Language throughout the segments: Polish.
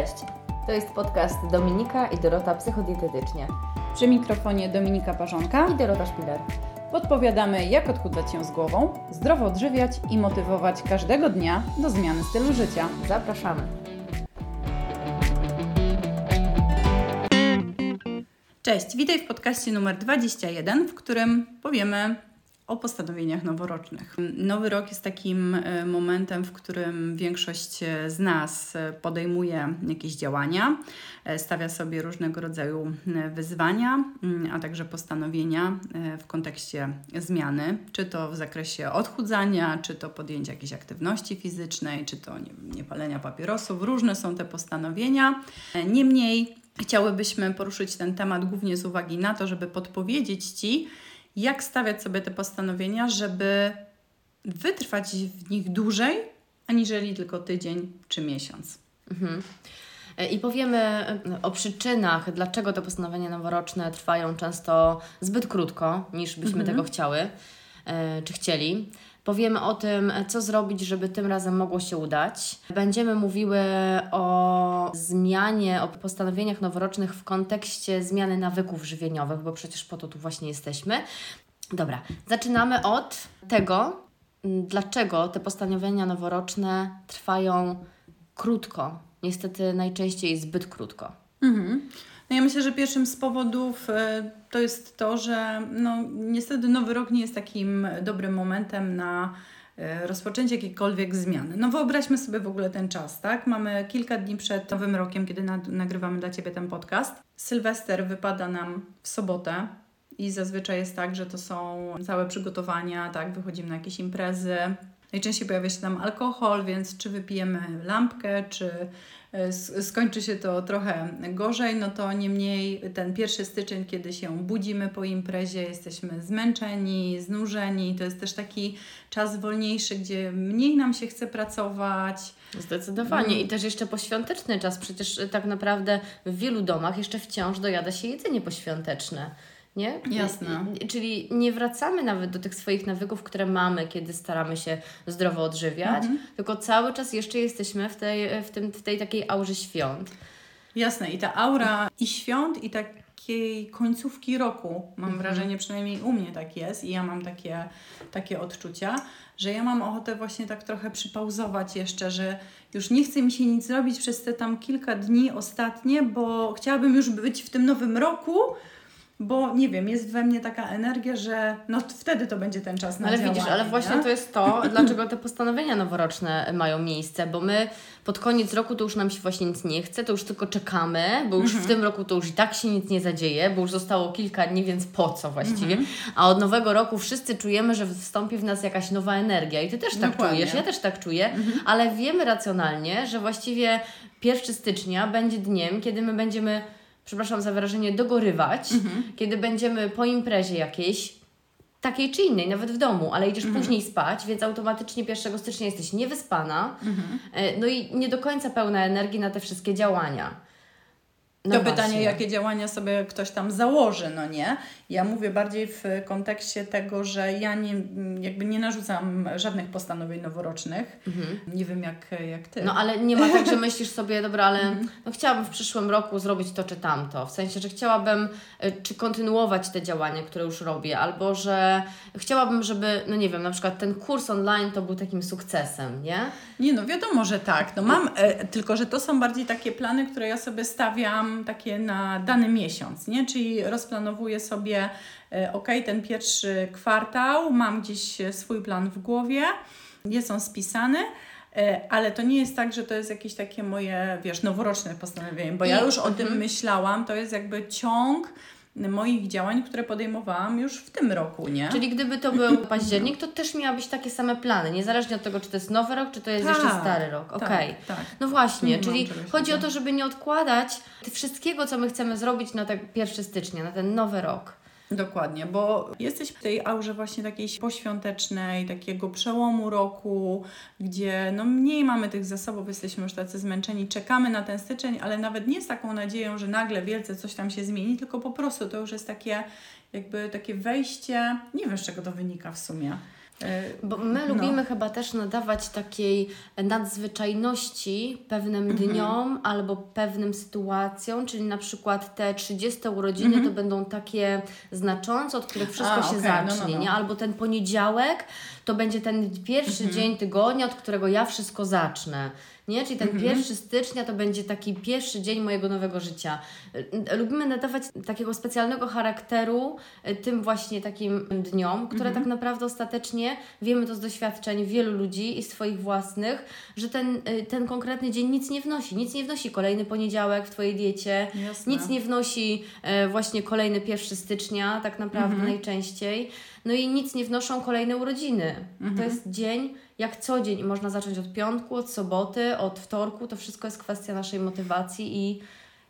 Cześć, to jest podcast Dominika i Dorota Psychodietetycznie Przy mikrofonie Dominika Parzonka i Dorota Szpiler. podpowiadamy, jak odchudzać się z głową, zdrowo odżywiać i motywować każdego dnia do zmiany stylu życia. Zapraszamy. Cześć, witaj w podcaście numer 21, w którym powiemy o postanowieniach noworocznych. Nowy rok jest takim e, momentem, w którym większość e, z nas e, podejmuje jakieś działania, stawia sobie różnego rodzaju wyzwania, mm, a także postanowienia w kontekście zmiany, czy to w zakresie odchudzania, czy to podjęcia jakiejś aktywności fizycznej, czy to niepalenia papierosów. Różne są te postanowienia. Niemniej chciałybyśmy poruszyć ten temat głównie z uwagi na to, żeby podpowiedzieć Ci, jak stawiać sobie te postanowienia, żeby wytrwać w nich dłużej, aniżeli tylko tydzień czy miesiąc. Mhm. E, I powiemy e, o przyczynach, dlaczego te postanowienia noworoczne trwają często zbyt krótko, niż byśmy tego chciały e, czy chcieli. Powiemy o tym, co zrobić, żeby tym razem mogło się udać. Będziemy mówiły o zmianie, o postanowieniach noworocznych w kontekście zmiany nawyków żywieniowych, bo przecież po to tu właśnie jesteśmy. Dobra, zaczynamy od tego, dlaczego te postanowienia noworoczne trwają krótko. Niestety najczęściej zbyt krótko. Mhm. No ja myślę, że pierwszym z powodów e, to jest to, że no, niestety nowy rok nie jest takim dobrym momentem na e, rozpoczęcie jakiejkolwiek zmiany. No wyobraźmy sobie w ogóle ten czas, tak? Mamy kilka dni przed nowym rokiem, kiedy na, nagrywamy dla Ciebie ten podcast. Sylwester wypada nam w sobotę i zazwyczaj jest tak, że to są całe przygotowania, tak? Wychodzimy na jakieś imprezy. Najczęściej pojawia się tam alkohol, więc czy wypijemy lampkę, czy e, skończy się to trochę gorzej, no to niemniej ten pierwszy styczeń, kiedy się budzimy po imprezie, jesteśmy zmęczeni, znużeni, to jest też taki czas wolniejszy, gdzie mniej nam się chce pracować. Zdecydowanie. I też jeszcze poświąteczny czas. Przecież tak naprawdę w wielu domach jeszcze wciąż dojada się jedzenie poświąteczne. Nie? Jasne. Czyli nie wracamy nawet do tych swoich nawyków, które mamy, kiedy staramy się zdrowo odżywiać, tylko cały czas jeszcze jesteśmy w tej, w tym, w tej takiej aurze świąt. Jasne, i ta aura i świąt, i takiej końcówki roku, mam wrażenie, przynajmniej u mnie tak jest, i ja mam takie, takie odczucia, że ja mam ochotę właśnie tak trochę przypauzować jeszcze, że już nie chce mi się nic robić przez te tam kilka dni ostatnie, bo chciałabym już być w tym nowym roku. Bo nie wiem, jest we mnie taka energia, że no wtedy to będzie ten czas na Ale działanie, widzisz, ale właśnie nie? to jest to, dlaczego te postanowienia noworoczne mają miejsce, bo my pod koniec roku to już nam się właśnie nic nie chce, to już tylko czekamy, bo już w tym roku to już i tak się nic nie zadzieje, bo już zostało kilka dni, więc po co właściwie? A od nowego roku wszyscy czujemy, że wstąpi w nas jakaś nowa energia i Ty też tak Dokładnie. czujesz, ja też tak czuję, ale wiemy racjonalnie, że właściwie 1 stycznia będzie dniem, kiedy my będziemy, przepraszam za wyrażenie, dogorywać, kiedy będziemy po imprezie jakiejś, takiej czy innej, nawet w domu, ale idziesz później spać, więc automatycznie 1 stycznia jesteś niewyspana, e, no i nie do końca pełna energii na te wszystkie działania. No to pytanie, właśnie. jakie działania sobie ktoś tam założy, no nie? Ja mówię bardziej w kontekście tego, że ja nie, jakby nie narzucam żadnych postanowień noworocznych. Nie wiem jak, jak ty. Mhm. No ale nie ma tak, że myślisz sobie, dobra, ale no, chciałabym w przyszłym roku zrobić to czy tamto. W sensie, że chciałabym e, czy kontynuować te działania, które już robię, albo że chciałabym, żeby, no nie wiem, na przykład ten kurs online to był takim sukcesem, nie? Nie no, wiadomo, że tak. No mam, e, tylko że to są bardziej takie plany, które ja sobie stawiam takie na dany miesiąc, nie? Czyli rozplanowuję sobie, e, ok, ten pierwszy kwartał, mam gdzieś e, swój plan w głowie, jest on spisany. e, Ale to nie jest tak, że to jest jakieś takie moje, wiesz, noworoczne postanowienie, bo ja już o tym myślałam. To jest jakby ciąg moich działań, które podejmowałam już w tym roku, nie? Czyli gdyby to był październik, to też miałabyś takie same plany, niezależnie od tego, czy to jest nowy rok, czy to jest jeszcze Tak, stary rok. tak, Okej. tak. No właśnie, czyli chodzi o to, żeby nie odkładać wszystkiego, co my chcemy zrobić na ten 1 stycznia, na ten nowy rok. Dokładnie, bo jesteś w tej aurze właśnie takiej poświątecznej, takiego przełomu roku, gdzie no mniej mamy tych zasobów, jesteśmy już tacy zmęczeni, czekamy na ten styczeń, ale nawet nie z taką nadzieją, że nagle wielce coś tam się zmieni, tylko po prostu to już jest takie jakby takie wejście, nie wiem z czego to wynika w sumie. E, Bo my no. lubimy chyba też nadawać takiej nadzwyczajności pewnym mhm. dniom albo pewnym sytuacjom, czyli na przykład te 30 urodziny mhm. to będą takie znaczące, od których wszystko A, się okay. zacznie, no, no, no. nie? Albo ten poniedziałek to będzie ten pierwszy mhm. dzień tygodnia, od którego ja wszystko zacznę nie? Czyli ten mhm. pierwszy stycznia to będzie taki pierwszy dzień mojego nowego życia. Lubimy nadawać takiego specjalnego charakteru e, tym właśnie takim dniom, które mhm. tak naprawdę ostatecznie wiemy to z doświadczeń wielu ludzi i swoich własnych, że ten, e, ten konkretny dzień nic nie wnosi. Nic nie wnosi kolejny poniedziałek w Twojej diecie, Jasne. nic nie wnosi e, właśnie kolejny pierwszy stycznia, tak naprawdę mhm. najczęściej. No i nic nie wnoszą kolejne urodziny. Mhm. To jest dzień jak co dzień i można zacząć od piątku, od soboty, od wtorku. To wszystko jest kwestia naszej motywacji i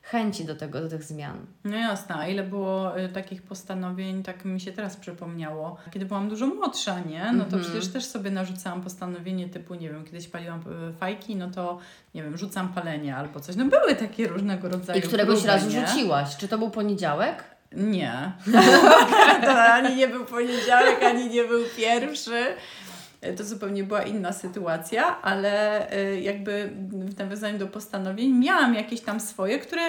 chęci do tego, do tych zmian. No jasne, a ile było y, takich postanowień, tak mi się teraz przypomniało. Kiedy byłam dużo młodsza, nie? No to mm -hmm. przecież też sobie narzucałam postanowienie typu, nie wiem, kiedyś paliłam y, fajki, no to nie wiem, rzucam palenie albo coś. No były takie różnego rodzaju I któregoś próby, razu nie? rzuciłaś. Czy to był poniedziałek? Nie. to ani nie był poniedziałek, ani nie był pierwszy. To zupełnie była inna sytuacja, ale y, jakby w nawiązaniu do postanowień miałam jakieś tam swoje, które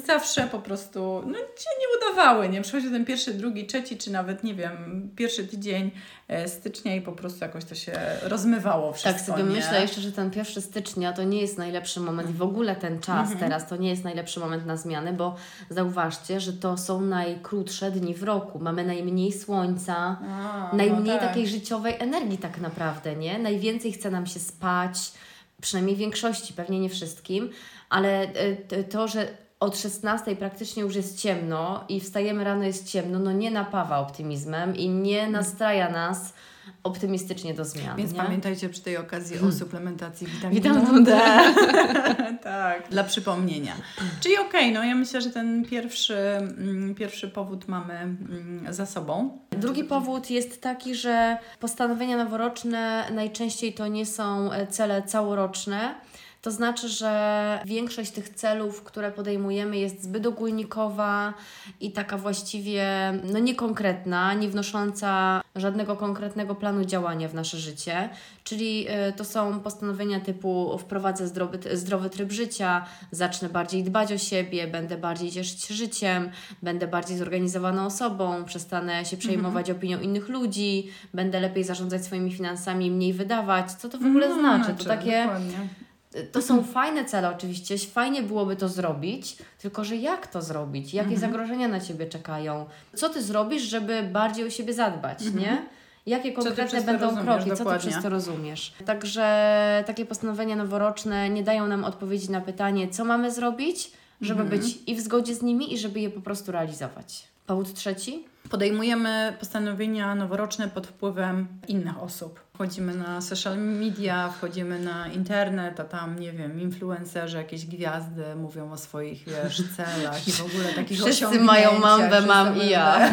zawsze po prostu no, się nie udawały, nie? Przychodzi ten pierwszy, drugi, trzeci, czy nawet, nie wiem, pierwszy tydzień e, stycznia i po prostu jakoś to się rozmywało wszystko, Tak sobie nie? myślę jeszcze, że ten pierwszy stycznia to nie jest najlepszy moment i w ogóle ten czas mhm. teraz to nie jest najlepszy moment na zmiany, bo zauważcie, że to są najkrótsze dni w roku. Mamy najmniej słońca, A, no najmniej no tak. takiej życiowej energii tak naprawdę, nie? Najwięcej chce nam się spać, przynajmniej większości, pewnie nie wszystkim, ale e, to, że od 16 praktycznie już jest ciemno i wstajemy rano jest ciemno, no nie napawa optymizmem i nie nastraja nas optymistycznie do zmian. Więc nie? pamiętajcie przy tej okazji o suplementacji witaminą D. tak, dla przypomnienia. Czyli okej, okay, no ja myślę, że ten pierwszy, mm, pierwszy powód mamy mm, za sobą. Drugi powód jest taki, że postanowienia noworoczne najczęściej to nie są cele całoroczne, to znaczy, że większość tych celów, które podejmujemy, jest zbyt ogólnikowa i taka właściwie no, niekonkretna, nie wnosząca żadnego konkretnego planu działania w nasze życie. Czyli y, to są postanowienia typu wprowadzę zdrowy, zdrowy tryb życia, zacznę bardziej dbać o siebie, będę bardziej cieszyć się życiem, będę bardziej zorganizowaną osobą, przestanę się przejmować mhm. opinią innych ludzi, będę lepiej zarządzać swoimi finansami, mniej wydawać. Co to w ogóle no, znaczy? To znaczy, takie. Dokładnie to są fajne cele oczywiście, fajnie byłoby to zrobić, tylko że jak to zrobić? Jakie mhm. zagrożenia na Ciebie czekają? Co Ty zrobisz, żeby bardziej o siebie zadbać, mhm. nie? Jakie konkretne będą kroki, co Ty przez to rozumiesz? Także takie postanowienia noworoczne nie dają nam odpowiedzi na pytanie, co mamy zrobić, żeby mhm. być i w zgodzie z nimi, i żeby je po prostu realizować. Powód trzeci? Podejmujemy postanowienia noworoczne pod wpływem innych osób. Wchodzimy na social media, wchodzimy na internet, a tam, nie wiem, influencerzy, jakieś gwiazdy mówią o swoich, wiesz, celach i w ogóle takich Wszyscy mają mambę, mam i ja.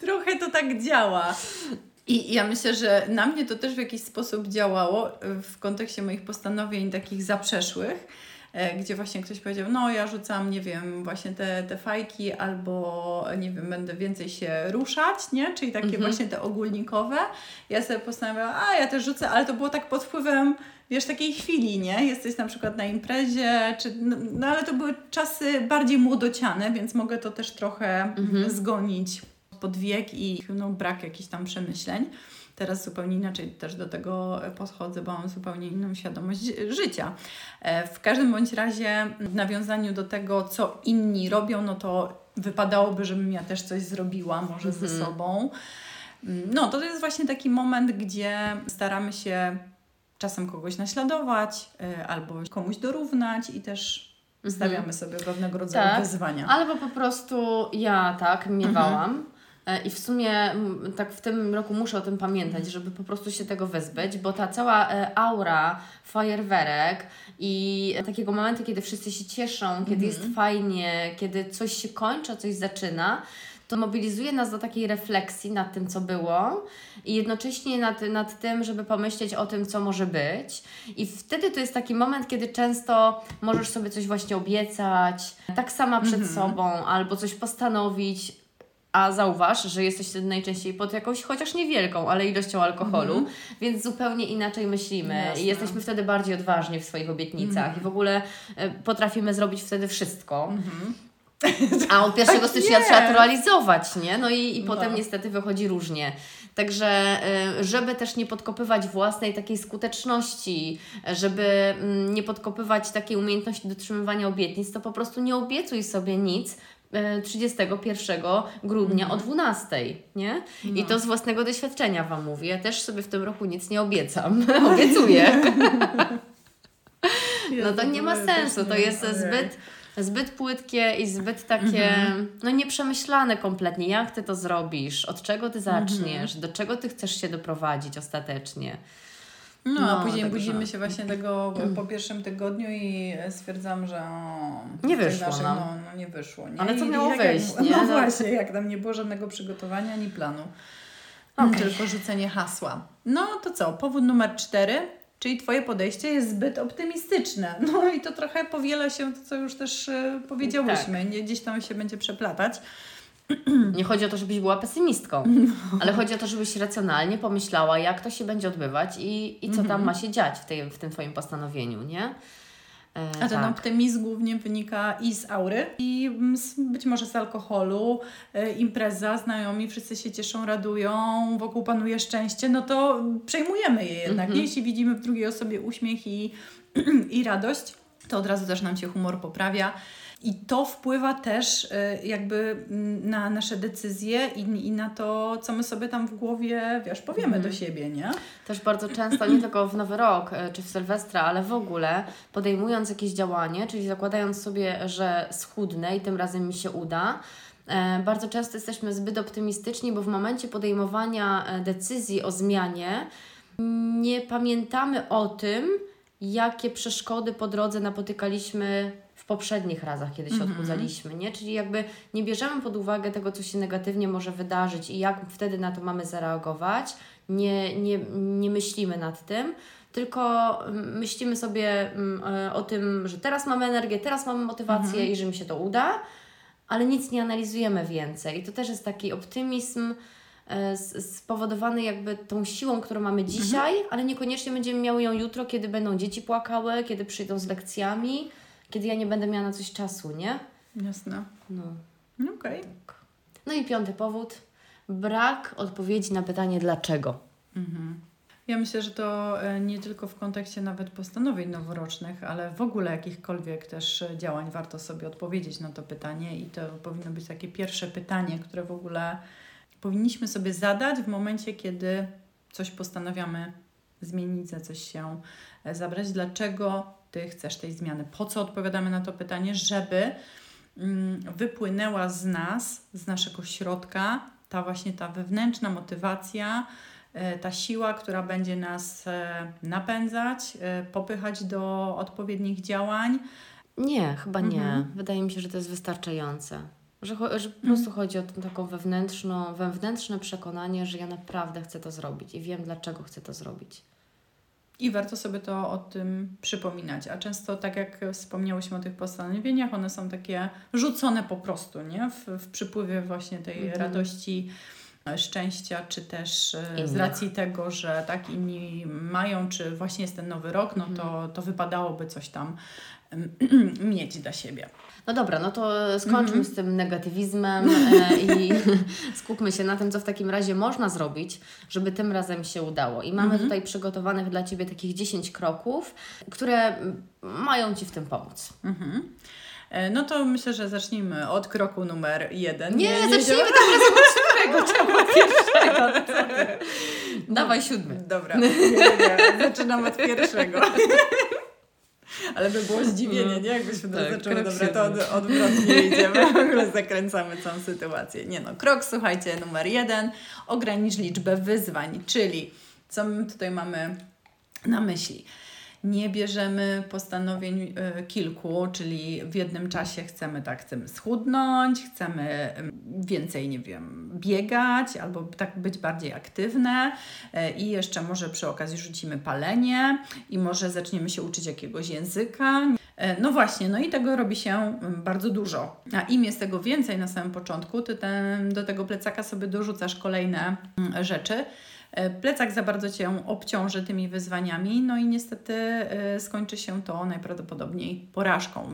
Trochę to tak działa. I ja myślę, że na mnie to też w jakiś sposób działało w kontekście moich postanowień takich zaprzeszłych gdzie właśnie ktoś powiedział, no ja rzucam, nie wiem, właśnie te, te fajki albo, nie wiem, będę więcej się ruszać, nie? Czyli takie mhm. właśnie te ogólnikowe. Ja sobie postanowiłam, a ja też rzucę, ale to było tak pod wpływem wiesz, takiej chwili, nie? Jesteś na przykład na imprezie, czy, no, no ale to były czasy bardziej młodociane, więc mogę to też trochę mhm. zgonić pod wiek i no, brak jakichś tam przemyśleń. Teraz zupełnie inaczej też do tego podchodzę, bo mam zupełnie inną świadomość życia. E, w każdym bądź razie w nawiązaniu do tego, co inni robią, no to wypadałoby, żebym ja też coś zrobiła, może mhm. ze sobą. No, to jest właśnie taki moment, gdzie staramy się czasem kogoś naśladować e, albo komuś dorównać i też mhm. stawiamy sobie pewnego rodzaju tak, wyzwania. Albo po prostu ja tak miewałam. Mhm. E, I w sumie tak w tym roku muszę o tym pamiętać, żeby po prostu się tego wyzbyć, bo ta cała e, aura fajerwerek i takiego momentu, kiedy wszyscy się cieszą, kiedy jest mhm. fajnie, kiedy coś się kończy, coś zaczyna, to mobilizuje nas do takiej refleksji nad tym, co było i jednocześnie nad, nad tym, żeby pomyśleć o tym, co może być. I wtedy to jest taki moment, kiedy często możesz sobie coś właśnie obiecać, tak sama przed mhm. sobą, albo coś postanowić, a zauważ, że jesteś wtedy najczęściej pod jakąś, chociaż niewielką, ale ilością alkoholu, mm -hmm. więc zupełnie inaczej myślimy Jasne. i jesteśmy wtedy bardziej odważni w swoich obietnicach mm -hmm. i w ogóle y, potrafimy zrobić wtedy wszystko. Mm -hmm. A od 1 tak stycznia trzeba to realizować, nie? No i, i no. potem niestety wychodzi różnie. Także, y, żeby też nie podkopywać własnej takiej skuteczności, żeby mm, nie podkopywać takiej umiejętności dotrzymywania obietnic, to po prostu nie obiecuj sobie nic, 31 grudnia o 12, mhm. nie? No. I to z własnego doświadczenia Wam mówię. Ja też sobie w tym roku nic nie obiecam. Obiecuję. no to nie ma sensu. To jest zbyt zbyt płytkie i zbyt takie, mhm. no nieprzemyślane kompletnie. Jak Ty to zrobisz? Od czego Ty zaczniesz? Mhm. Do czego Ty chcesz się doprowadzić ostatecznie? No, no, a później budzimy się właśnie tego po pierwszym tygodniu i stwierdzam, że o, nie wyszło nasze, no. no, nie wyszło. Nie? Ale co miało I, wyjść, jak, nie? No, no właśnie, jak tam nie było żadnego przygotowania ani planu. Okay. Tylko rzucenie hasła. No to co, powód numer cztery, czyli Twoje podejście jest zbyt optymistyczne. No i to trochę powiela się to, co już też y, powiedziałyśmy. Tak. Nie, gdzieś tam się będzie przeplatać. Nie chodzi o to, żebyś była pesymistką, no. ale chodzi o to, żebyś racjonalnie pomyślała, jak to się będzie odbywać i, i co tam mhm. ma się dziać w, tej, w tym Twoim postanowieniu, nie? E, A ten tak. optymizm głównie wynika i z aury, i być może z alkoholu, e, impreza, znajomi, wszyscy się cieszą, radują, wokół panuje szczęście, no to przejmujemy je jednak. Mhm. Jeśli widzimy w drugiej osobie uśmiech i, i radość, to od razu też nam się humor poprawia. I to wpływa też y, jakby mm, na nasze decyzje i, i na to, co my sobie tam w głowie, wiesz, powiemy do mhm. siebie, nie? Też bardzo często, nie tylko w Nowy Rok y, czy w Sylwestra, ale w ogóle podejmując jakieś działanie, czyli zakładając sobie, że schudnę i tym razem mi się uda, e, bardzo często jesteśmy zbyt optymistyczni, bo w momencie podejmowania e, decyzji o zmianie nie pamiętamy o tym, jakie przeszkody po drodze napotykaliśmy w poprzednich razach, kiedy się mm -hmm. odchudzaliśmy, nie? Czyli jakby nie bierzemy pod uwagę tego, co się negatywnie może wydarzyć i jak wtedy na to mamy zareagować, nie, nie, nie myślimy nad tym, tylko myślimy sobie mm, e, o tym, że teraz mamy energię, teraz mamy motywację mm -hmm. i że mi się to uda, ale nic nie analizujemy więcej. I to też jest taki optymizm e, spowodowany jakby tą siłą, którą mamy mhm. dzisiaj, ale niekoniecznie będziemy miały ją jutro, kiedy będą dzieci płakały, kiedy przyjdą z lekcjami kiedy ja nie będę miała na coś czasu, nie? Jasne. No. Okej. Okay. Tak. No i piąty powód. Brak odpowiedzi na pytanie dlaczego. Mhm. Ja myślę, że to e, nie tylko w kontekście nawet postanowień noworocznych, ale w ogóle jakichkolwiek też e, działań warto sobie odpowiedzieć na to pytanie i to powinno być takie pierwsze pytanie, które w ogóle powinniśmy sobie zadać w momencie, kiedy coś postanawiamy zmienić, za coś się e, zabrać. Dlaczego ty chcesz tej zmiany. Po co odpowiadamy na to pytanie? Żeby mm, wypłynęła z nas, z naszego środka, ta właśnie ta wewnętrzna motywacja, e, ta siła, która będzie nas e, napędzać, e, popychać do odpowiednich działań. Nie, chyba nie. Mhm. Wydaje mi się, że to jest wystarczające. Że, że po prostu mhm. chodzi o taką wewnętrzną, wewnętrzne przekonanie, że ja naprawdę chcę to zrobić i wiem, dlaczego chcę to zrobić. I warto sobie to o tym przypominać. A często, tak jak wspomniałyśmy o tych postanowieniach, one są takie rzucone po prostu, nie? W, w przypływie właśnie tej mhm. radości, szczęścia, czy też e, z racji tego, że tak inni mają, czy właśnie jest ten nowy rok, no to, mhm. to wypadałoby coś tam mieć dla siebie. No dobra, no to skończmy mm -hmm. z tym negatywizmem e, i skupmy się na tym, co w takim razie można zrobić, żeby tym razem się udało. I mamy mm -hmm. tutaj przygotowanych dla Ciebie takich 10 kroków, które mają Ci w tym pomóc. Mm -hmm. No to myślę, że zacznijmy od kroku numer jeden. Nie, nie, nie zacznijmy tym razem od siódmego, czemu pierwszego? Dawaj siódmy. Dobra, nie, nie, zaczynam od pierwszego. Ale by było zdziwienie, nie? Jakbyśmy tak, zaczęły, dobra, to od, odwrotnie idziemy, w ogóle zakręcamy całą sytuację. Nie no, krok, słuchajcie, numer jeden, ogranicz liczbę wyzwań, czyli co my tutaj mamy na myśli? Nie bierzemy postanowień y, kilku, czyli w jednym czasie chcemy tak, chcemy schudnąć, chcemy więcej, nie wiem, biegać albo tak być bardziej aktywne y, i jeszcze może przy okazji rzucimy palenie i może zaczniemy się uczyć jakiegoś języka. Y, no właśnie, no i tego robi się bardzo dużo. A im jest tego więcej na samym początku, ty ten, do tego plecaka sobie dorzucasz kolejne rzeczy. E, plecak za bardzo Cię obciąży tymi wyzwaniami, no i niestety e, skończy się to najprawdopodobniej porażką.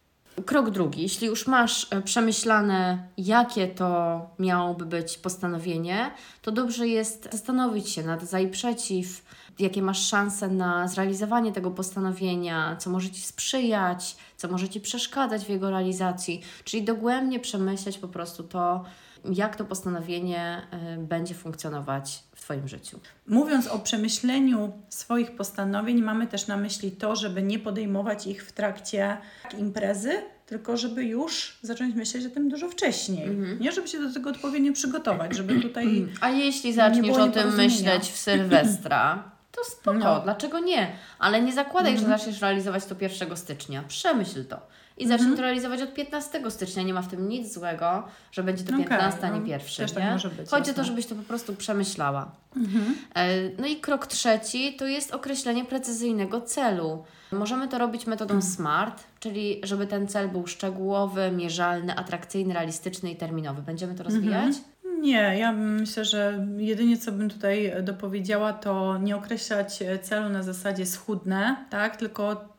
Krok drugi. Jeśli już masz e, przemyślane, jakie to miałoby być postanowienie, to dobrze jest zastanowić się nad za i przeciw, jakie masz szanse na zrealizowanie tego postanowienia, co może Ci sprzyjać, co może Ci przeszkadzać w jego realizacji, czyli dogłębnie przemyśleć po prostu to, jak to postanowienie będzie funkcjonować Twoim życiu. Mówiąc o przemyśleniu swoich postanowień, mamy też na myśli to, żeby nie podejmować ich w trakcie imprezy, tylko żeby już zacząć myśleć o tym dużo wcześniej. Mhm. Nie, żeby się do tego odpowiednio przygotować, żeby tutaj. A jeśli zaczniesz o tym myśleć w Sylwestra, to spoko, no. dlaczego nie? Ale nie zakładaj, mhm. że zaczniesz realizować to 1 stycznia. Przemyśl to i zacznę mhm. to realizować od 15 stycznia. Nie ma w tym nic złego, że będzie to 15, okay, a nie no, pierwszy. Też tak nie? Tak może być, Chodzi o to, żebyś to po prostu przemyślała. Mhm. E, no i krok trzeci to jest określenie precyzyjnego celu. Możemy to robić metodą mhm. SMART, czyli żeby ten cel był szczegółowy, mierzalny, atrakcyjny, realistyczny i terminowy. Będziemy to rozwijać? Nie, ja myślę, że jedynie co bym tutaj dopowiedziała, to nie określać celu na zasadzie schudne, tak? Tylko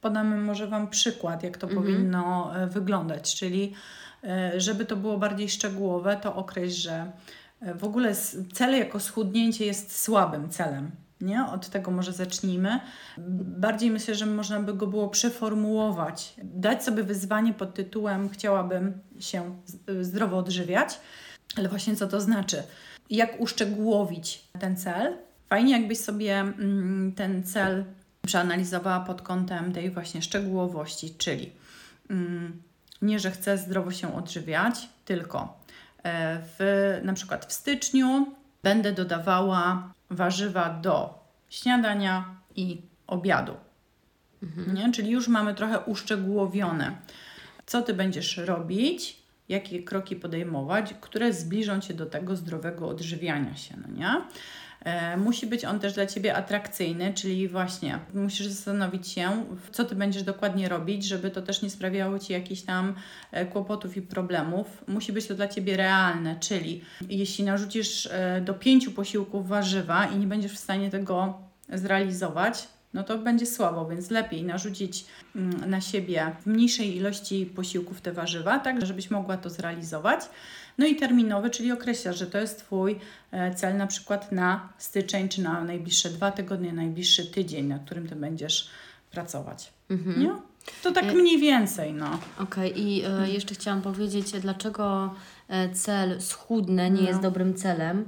podamy może Wam przykład, jak to mhm. powinno e, wyglądać, czyli e, żeby to było bardziej szczegółowe, to określ, że e, w ogóle cel jako schudnięcie jest słabym celem. Nie? Od tego może zacznijmy. Bardziej myślę, że można by go było przeformułować, dać sobie wyzwanie pod tytułem Chciałabym się zdrowo odżywiać ale właśnie co to znaczy? Jak uszczegółowić ten cel? Fajnie, jakbyś sobie mm, ten cel przeanalizowała pod kątem tej właśnie szczegółowości, czyli mm, nie, że chcę zdrowo się odżywiać, tylko e, w, na przykład w styczniu będę dodawała warzywa do śniadania i obiadu. Mhm. Nie? Czyli już mamy trochę uszczegółowione, co ty będziesz robić jakie kroki podejmować, które zbliżą Cię do tego zdrowego odżywiania się, no nie? E, musi być on też dla Ciebie atrakcyjny, czyli właśnie musisz zastanowić się, co Ty będziesz dokładnie robić, żeby to też nie sprawiało Ci jakichś tam e, kłopotów i problemów. Musi być to dla Ciebie realne, czyli jeśli narzucisz e, do pięciu posiłków warzywa i nie będziesz w stanie tego zrealizować, no to będzie słabo, więc lepiej narzucić mm, na siebie w mniejszej ilości posiłków te warzywa, tak żebyś mogła to zrealizować. No i terminowy, czyli określa, że to jest Twój e, cel na przykład na styczeń, czy na najbliższe dwa tygodnie, najbliższy tydzień, na którym Ty będziesz pracować. Mhm. Nie? To tak e, mniej więcej, no. Okej, okay. i e, jeszcze chciałam powiedzieć, dlaczego cel schudnę nie no. jest dobrym celem,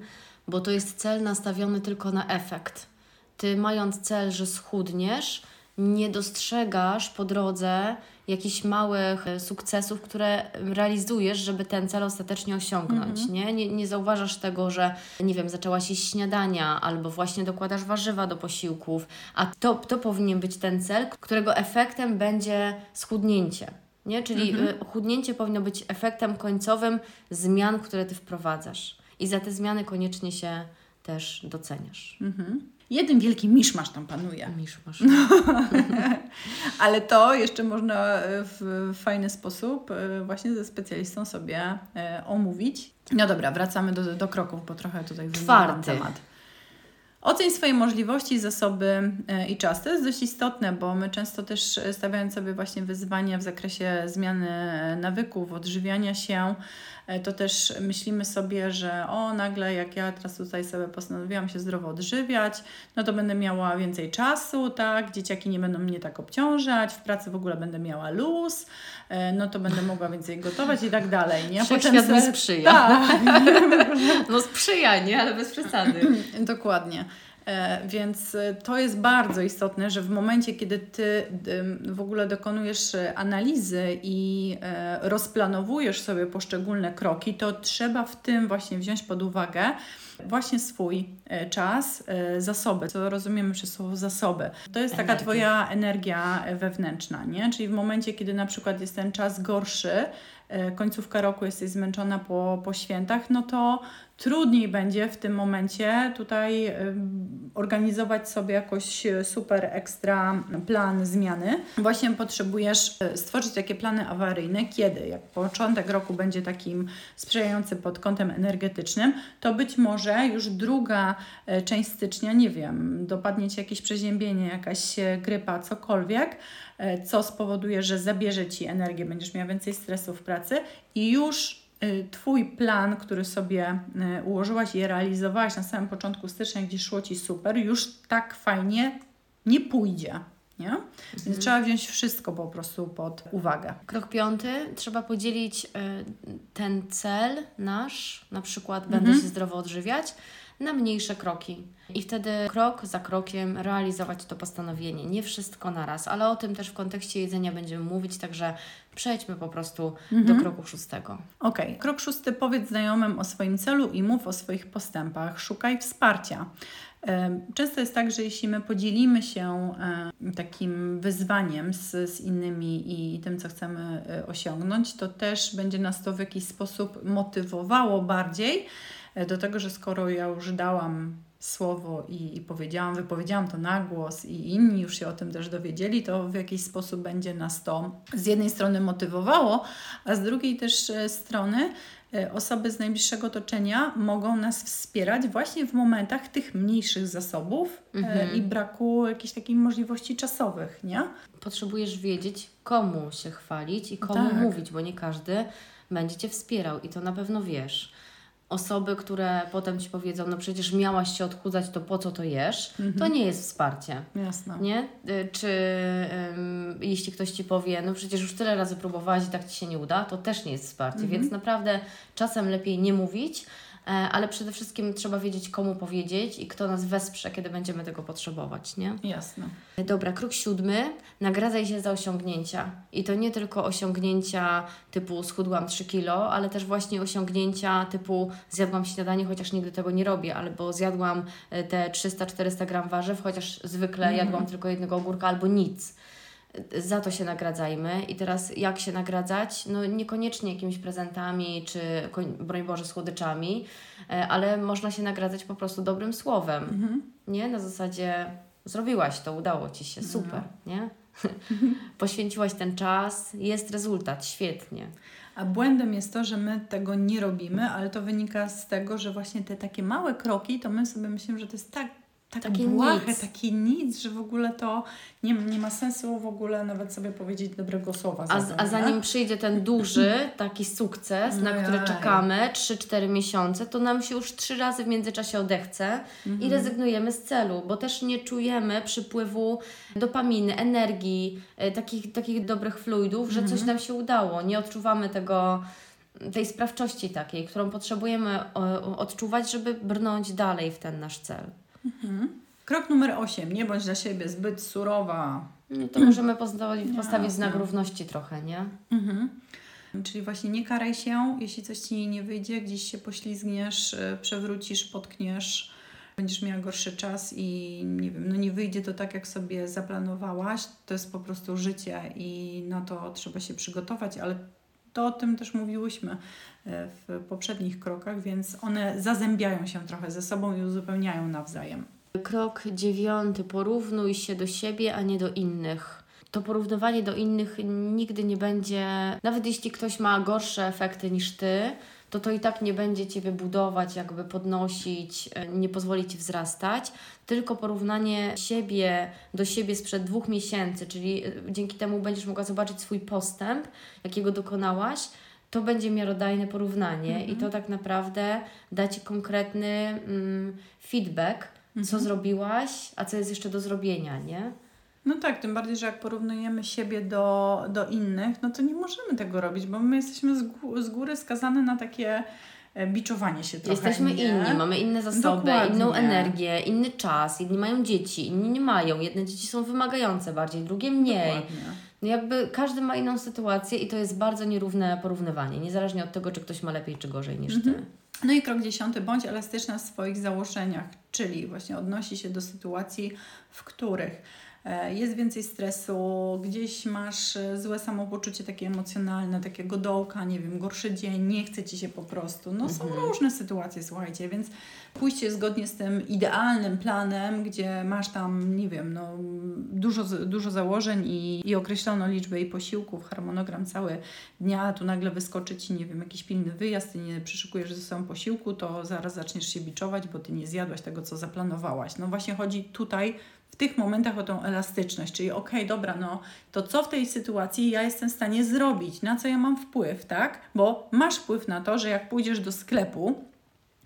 bo to jest cel nastawiony tylko na efekt ty mając cel, że schudniesz, nie dostrzegasz po drodze jakichś małych e, sukcesów, które realizujesz, żeby ten cel ostatecznie osiągnąć, mm -hmm. nie? nie? Nie zauważasz tego, że, nie wiem, zaczęłaś jeść śniadania albo właśnie dokładasz warzywa do posiłków, a to, to powinien być ten cel, którego efektem będzie schudnięcie. Nie? Czyli mm -hmm. chudnięcie powinno być efektem końcowym zmian, które Ty wprowadzasz. I za te zmiany koniecznie się też doceniasz. -hmm. Jeden wielki miszmasz tam panuje. Miszmasz. Ale to jeszcze można e, w fajny sposób e, właśnie ze specjalistą sobie e, omówić. No dobra, wracamy do, do kroków, bo trochę tutaj Czwarty temat. Oceń swoje możliwości, zasoby i czas. To jest dość istotne, bo my często też stawiając sobie właśnie wyzwania w zakresie zmiany nawyków, odżywiania się, E, to też myślimy sobie, że o, nagle jak ja teraz tutaj sobie postanowiłam się zdrowo odżywiać, no to będę miała więcej czasu, tak, dzieciaki nie będą mnie tak obciążać, w pracy w ogóle będę miała luz, e, no to będę mogła więcej gotować i tak dalej, nie? Potem mi sprzyja. Tak. no sprzyja, nie? Ale bez przesady. Dokładnie. E, więc e, to jest bardzo istotne, że w momencie, kiedy ty w ogóle dokonujesz e, analizy i rozplanowujesz sobie poszczególne kroki, to trzeba w tym właśnie wziąć pod uwagę właśnie swój czas, zasoby, co rozumiemy przez słowo zasoby. To jest taka Twoja energia wewnętrzna, nie? Czyli w momencie, kiedy na przykład jest ten czas gorszy, końcówka roku jesteś zmęczona po, po świętach, no to trudniej będzie w tym momencie tutaj organizować sobie jakoś e, super ekstra plan zmiany. Właśnie potrzebujesz e, stworzyć takie plany awaryjne, kiedy jak początek roku będzie takim sprzyjający pod kątem energetycznym, to być może już druga e, część stycznia, nie wiem, dopadnie Ci jakieś przeziębienie, jakaś grypa, cokolwiek, co spowoduje, że zabierze Ci energię, będziesz miała więcej stresu w pracy i już twój plan, który sobie y, ułożyłaś i realizowałaś na samym początku stycznia, gdzie szło Ci super, już tak fajnie nie pójdzie. Nie? Mhm. Więc trzeba wziąć wszystko po prostu pod uwagę. Krok piąty, trzeba podzielić y, ten cel nasz, na przykład będę mhm. się zdrowo odżywiać, na mniejsze kroki. I wtedy krok za krokiem realizować to postanowienie. Nie wszystko naraz, ale o tym też w kontekście jedzenia będziemy mówić, także przejdźmy po prostu mhm. do kroku szóstego. Okej, okay. krok szósty powiedz znajomym o swoim celu i mów o swoich postępach. Szukaj wsparcia. Często jest tak, że jeśli my podzielimy się takim wyzwaniem z, z innymi i tym, co chcemy e, osiągnąć, to też będzie nas to w jakiś sposób motywowało bardziej do tego, że skoro ja już dałam słowo i, i powiedziałam, wypowiedziałam to na głos i inni już się o tym też dowiedzieli, to w jakiś sposób będzie nas to z jednej strony motywowało, a z drugiej też e, strony e, osoby z najbliższego otoczenia mogą nas wspierać właśnie w momentach tych mniejszych zasobów e, mhm. i braku jakichś takich możliwości czasowych, nie? Potrzebujesz wiedzieć, komu się chwalić i komu tak. mówić, bo nie każdy będzie Cię wspierał i to na pewno wiesz osoby, które potem ci powiedzą, no przecież miałaś się odchudzać, to po co to jesz, mhm. to nie jest wsparcie. Jasne. Nie? Y, czy um, jeśli ktoś ci powie, no przecież już tyle razy próbowałaś i tak ci się nie uda, to też nie jest wsparcie. Mhm. Więc naprawdę czasem lepiej nie mówić, ale przede wszystkim trzeba wiedzieć, komu powiedzieć i kto nas wesprze, kiedy będziemy tego potrzebować, nie? Jasne. Dobra, krok siódmy. Nagradzaj się za osiągnięcia. I to nie tylko osiągnięcia typu schudłam 3 kilo, ale też właśnie osiągnięcia typu zjadłam śniadanie, chociaż nigdy tego nie robię, albo zjadłam e, te 300-400 gram warzyw, chociaż zwykle mm. jadłam tylko jednego ogórka albo nic za to się nagradzajmy. I teraz jak się nagradzać? No niekoniecznie jakimiś prezentami czy, broń Boże, słodyczami, e, ale można się nagradzać po prostu dobrym słowem. Mhm. Nie? Na zasadzie zrobiłaś to, udało Ci się, super, no. nie? Poświęciłaś ten czas, jest rezultat, świetnie. A błędem jest to, że my tego nie robimy, ale to wynika z tego, że właśnie te takie małe kroki, to my sobie myślimy, że to jest tak tak takie błahe, nic. takie nic, że w ogóle to nie, nie ma sensu w ogóle nawet sobie powiedzieć dobrego słowa. A, a zanim przyjdzie ten duży taki sukces, na który czekamy 3-4 miesiące, to nam się już trzy razy w międzyczasie odechce mhm. i rezygnujemy z celu, bo też nie czujemy przypływu dopaminy, energii, e, takich, takich dobrych fluidów, że mhm. coś nam się udało. Nie odczuwamy tego tej sprawczości takiej, którą potrzebujemy odczuwać, żeby brnąć dalej w ten nasz cel. Mhm. Krok numer 8. Nie bądź dla siebie zbyt surowa. No to możemy postawić, postawić znak równości trochę, nie? Mhm. Czyli właśnie nie karaj się, jeśli coś Ci nie wyjdzie, gdzieś się poślizgniesz, y, przewrócisz, potkniesz, będziesz miała gorszy czas i nie wiem, no nie wyjdzie to tak, jak sobie zaplanowałaś. To jest po prostu życie i na to trzeba się przygotować, ale to o tym też mówiłyśmy, E, w poprzednich krokach, więc one zazębiają się trochę ze sobą i uzupełniają nawzajem. Krok dziewiąty. Porównuj się do siebie, a nie do innych. To porównywanie do innych nigdy nie będzie, nawet jeśli ktoś ma gorsze efekty niż ty, to to i tak nie będzie Ciebie budować, jakby podnosić, e, nie pozwolić Ci wzrastać, tylko porównanie siebie do siebie sprzed dwóch miesięcy, czyli e, dzięki temu będziesz mogła zobaczyć swój postęp, jakiego dokonałaś, to będzie miarodajne porównanie mhm. i to tak naprawdę da Ci konkretny mm, feedback, mhm. co zrobiłaś, a co jest jeszcze do zrobienia, nie? No tak, tym bardziej, że jak porównujemy siebie do, do innych, no to nie możemy tego robić, bo my jesteśmy z, gó z góry skazane na takie e, biczowanie się trochę. Jesteśmy nie? inni, mamy inne zasoby, Dokładnie. inną energię, inny czas. Jedni mają dzieci, inni nie mają. Jedne dzieci są wymagające bardziej, drugie mniej. Dokładnie. No jakby każdy ma inną sytuację i to jest bardzo nierówne porównywanie, niezależnie od tego, czy ktoś ma lepiej czy gorzej niż ty. No i krok dziesiąty, bądź elastyczna w swoich założeniach, czyli właśnie odnosi się do sytuacji, w których jest więcej stresu, gdzieś masz e, złe samopoczucie takie emocjonalne, takiego dołka, nie wiem, gorszy dzień, nie chce Ci się po prostu. No są różne sytuacje, słuchajcie, więc pójście zgodnie z tym idealnym planem, gdzie masz tam, nie wiem, no, dużo, dużo założeń i, i określoną liczbę i posiłków, harmonogram cały dnia, tu nagle wyskoczy Ci, nie wiem, jakiś pilny wyjazd, Ty nie przyszykujesz ze sobą posiłku, to zaraz zaczniesz się biczować, bo Ty nie zjadłaś tego, co zaplanowałaś. No właśnie chodzi tutaj w tych momentach o tą elastyczność, czyli okej, dobra, no to co w tej sytuacji ja jestem w stanie zrobić, na co ja mam wpływ, tak? Bo masz wpływ na to, że jak pójdziesz do sklepu,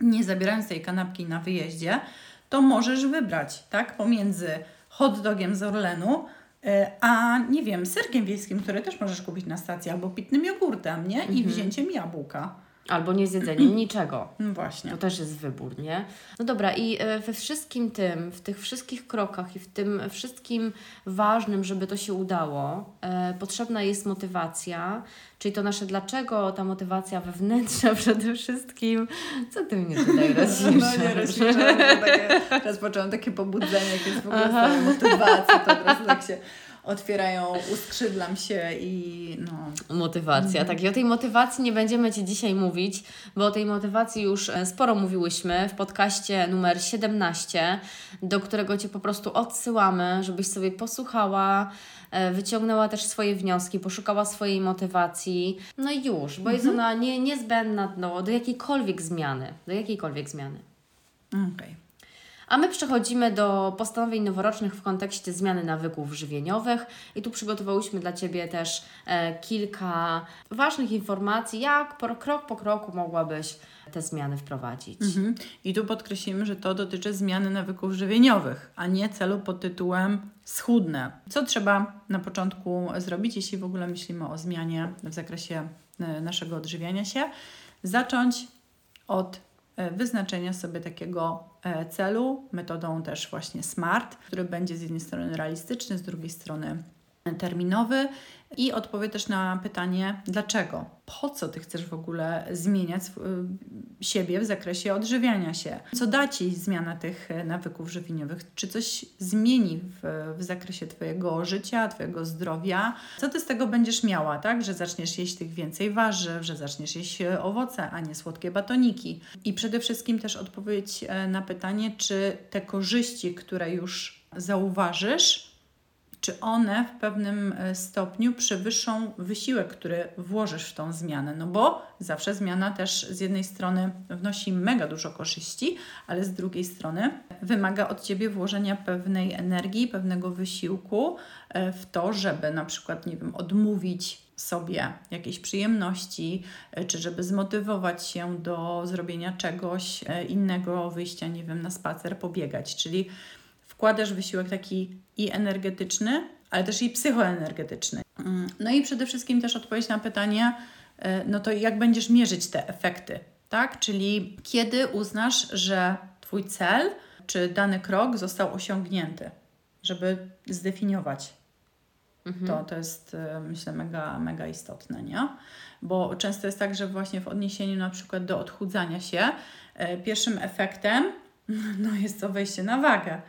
nie zabierając tej kanapki na wyjeździe, to możesz wybrać, tak, pomiędzy hot dogiem z Orlenu, e, a nie wiem, serkiem wiejskim, który też możesz kupić na stacji, albo pitnym jogurtem, nie? I wzięciem jabłka. Albo nie zjedzeniem niczego. No właśnie. To też jest wybór, nie? No dobra, i e, we wszystkim tym, w tych wszystkich krokach i w tym wszystkim ważnym, żeby to się udało, e, potrzebna jest motywacja, czyli to nasze dlaczego, ta motywacja wewnętrzna przede wszystkim. Co ty mnie tutaj rozśmieszasz? No nie rozśmieszam, takie, teraz poczułam takie pobudzenie, jak jest w ogóle motywacji, to od razu tak się otwierają, uskrzydlam się i no... Motywacja, tak. I o tej motywacji nie będziemy Ci dzisiaj mówić, bo o tej motywacji już e, sporo mówiłyśmy w podcaście numer 17, do którego Cię po prostu odsyłamy, żebyś sobie posłuchała, e, wyciągnęła też swoje wnioski, poszukała swojej motywacji. No i już, bo jest ona nie, niezbędna no, do jakiejkolwiek zmiany. Do jakiejkolwiek zmiany. Okej. A my przechodzimy do postanowień noworocznych w kontekście zmiany nawyków żywieniowych i tu przygotowałyśmy dla Ciebie też e, kilka ważnych informacji, jak krok po kroku mogłabyś te zmiany wprowadzić. Mhm. I tu podkreślimy, że to dotyczy zmiany nawyków żywieniowych, a nie celu pod tytułem schudnę. Co trzeba na początku zrobić, jeśli w ogóle myślimy o zmianie w zakresie e, naszego odżywiania się? Zacząć od e, wyznaczenia sobie takiego celu, metodą też właśnie SMART, który będzie z jednej strony realistyczny, z drugiej strony terminowy i odpowie też na pytanie, dlaczego? Po co Ty chcesz w ogóle zmieniać y, siebie w zakresie odżywiania się? Co da Ci zmiana tych e, nawyków żywieniowych? Czy coś zmieni w, w zakresie Twojego życia, Twojego zdrowia? Co Ty z tego będziesz miała, tak? Że zaczniesz jeść tych więcej warzyw, że zaczniesz jeść e, owoce, a nie słodkie batoniki. I przede wszystkim też odpowiedź e, na pytanie, czy te korzyści, które już zauważysz, czy one w pewnym e, stopniu przewyższą wysiłek, który włożysz w tą zmianę. No bo zawsze zmiana też z jednej strony wnosi mega dużo korzyści, ale z drugiej strony wymaga od Ciebie włożenia pewnej energii, pewnego wysiłku e, w to, żeby na przykład, nie wiem, odmówić sobie jakiejś przyjemności, e, czy żeby zmotywować się do zrobienia czegoś innego, wyjścia, nie wiem, na spacer, pobiegać. Czyli wkładasz wysiłek taki i energetyczny, ale też i psychoenergetyczny. Mm, No i przede wszystkim też odpowiedź na pytanie, e, no to jak będziesz mierzyć te efekty, tak? Czyli kiedy uznasz, że Twój cel czy dany krok został osiągnięty, żeby zdefiniować to, to jest e, myślę mega, mega istotne, nie? Bo często jest tak, że właśnie w odniesieniu na przykład do odchudzania się, e, pierwszym efektem no jest to wejście na wagę,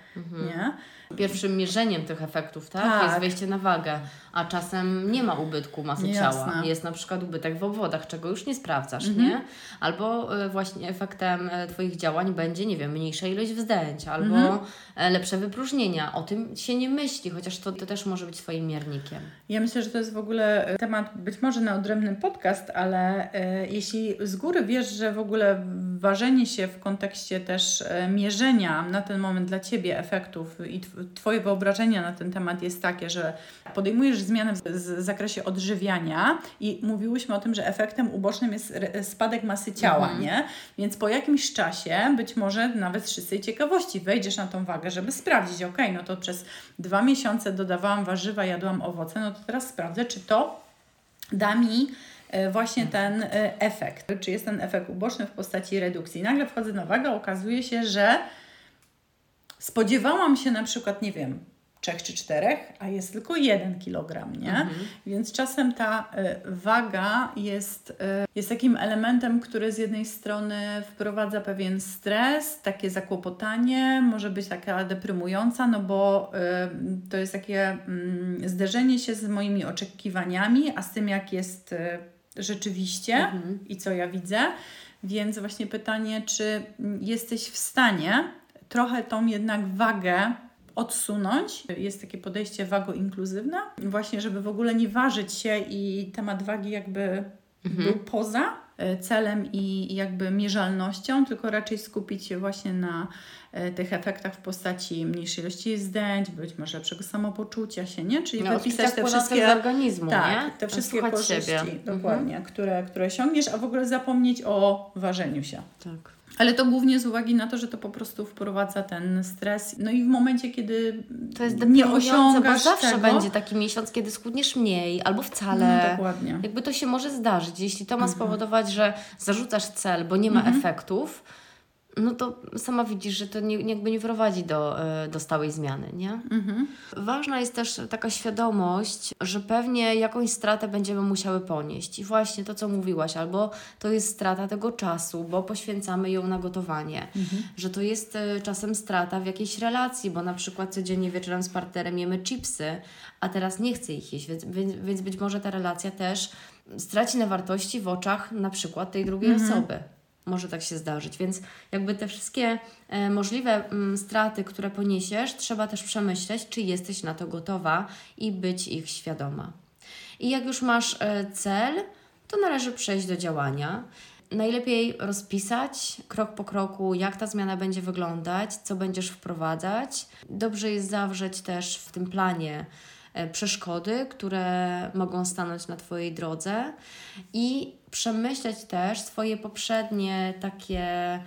nie? Pierwszym mierzeniem tych efektów, tak, Tak. jest wejście na wagę, a czasem nie ma ubytku masy Jasne. ciała. Jest na przykład ubytek w obwodach, czego już nie sprawdzasz, Mhm. nie? Albo e, właśnie efektem e, Twoich działań będzie, nie wiem, mniejsza ilość wzdęć, albo Mhm. e, lepsze wypróżnienia. O tym się nie myśli, chociaż to, to też może być Twoim miernikiem. Ja myślę, że to jest w ogóle temat być może na odrębny podcast, ale e, jeśli z góry wiesz, że w ogóle ważenie się w kontekście też e, mierzenia na ten moment dla Ciebie efektów i tw- Twoje wyobrażenia na ten temat jest takie, że podejmujesz zmianę w zakresie odżywiania i mówiłyśmy o tym, że efektem ubocznym jest spadek masy ciała, nie? Więc po jakimś czasie, być może nawet z czystej ciekawości, wejdziesz na tą wagę, żeby sprawdzić, ok, no to przez dwa miesiące dodawałam warzywa, jadłam owoce, no to teraz sprawdzę, czy to da mi właśnie ten e, efekt. Czy jest ten efekt uboczny w postaci redukcji. Nagle wchodzę na wagę, okazuje się, że spodziewałam się na przykład, nie wiem, trzech czy czterech, a jest tylko jeden kilogram, nie? Mhm. Więc czasem ta y, waga jest, jest takim elementem, który z jednej strony wprowadza pewien stres, takie zakłopotanie, może być taka deprymująca, no bo to jest takie y, zderzenie się z moimi oczekiwaniami, a z tym jak jest rzeczywiście mhm. i co ja widzę. Więc właśnie pytanie, czy jesteś w stanie trochę tą jednak wagę odsunąć. Jest takie podejście wago-inkluzywne, właśnie żeby w ogóle nie ważyć się i temat wagi jakby mhm. był poza celem i jakby mierzalnością, tylko raczej skupić się właśnie na e, tych efektach w postaci mniejszej ilości zdjęć, być może lepszego samopoczucia się, nie? Czyli no, wypisać te wszystkie z organizmu, tak, nie? te wszystkie korzyści, siebie. dokładnie, mhm. które, które osiągniesz, a w ogóle zapomnieć o ważeniu się. Tak. Ale to głównie z uwagi na to, że to po prostu wprowadza ten stres. No i w momencie, kiedy to jest nie osiągasz bo zawsze tego, będzie taki miesiąc, kiedy schudniesz mniej albo wcale. No, dokładnie. Jakby to się może zdarzyć. Jeśli to ma mhm. spowodować, że zarzucasz cel, bo nie ma mhm. efektów, no to sama widzisz, że to nie, jakby nie prowadzi do, e, do stałej zmiany, nie? Mhm. Ważna jest też taka świadomość, że pewnie jakąś stratę będziemy musiały ponieść. I właśnie to, co mówiłaś, albo to jest strata tego czasu, bo poświęcamy ją na gotowanie, mhm. że to jest e, czasem strata w jakiejś relacji, bo na przykład codziennie wieczorem z partnerem jemy chipsy, a teraz nie chcę ich jeść, więc, więc być może ta relacja też straci na wartości w oczach na przykład tej drugiej mhm. osoby może tak się zdarzyć. Więc jakby te wszystkie e, możliwe m, straty, które poniesiesz, trzeba też przemyśleć, czy jesteś na to gotowa i być ich świadoma. I jak już masz e, cel, to należy przejść do działania. Najlepiej rozpisać krok po kroku, jak ta zmiana będzie wyglądać, co będziesz wprowadzać. Dobrze jest zawrzeć też w tym planie przeszkody, które mogą stanąć na Twojej drodze i przemyśleć też swoje poprzednie takie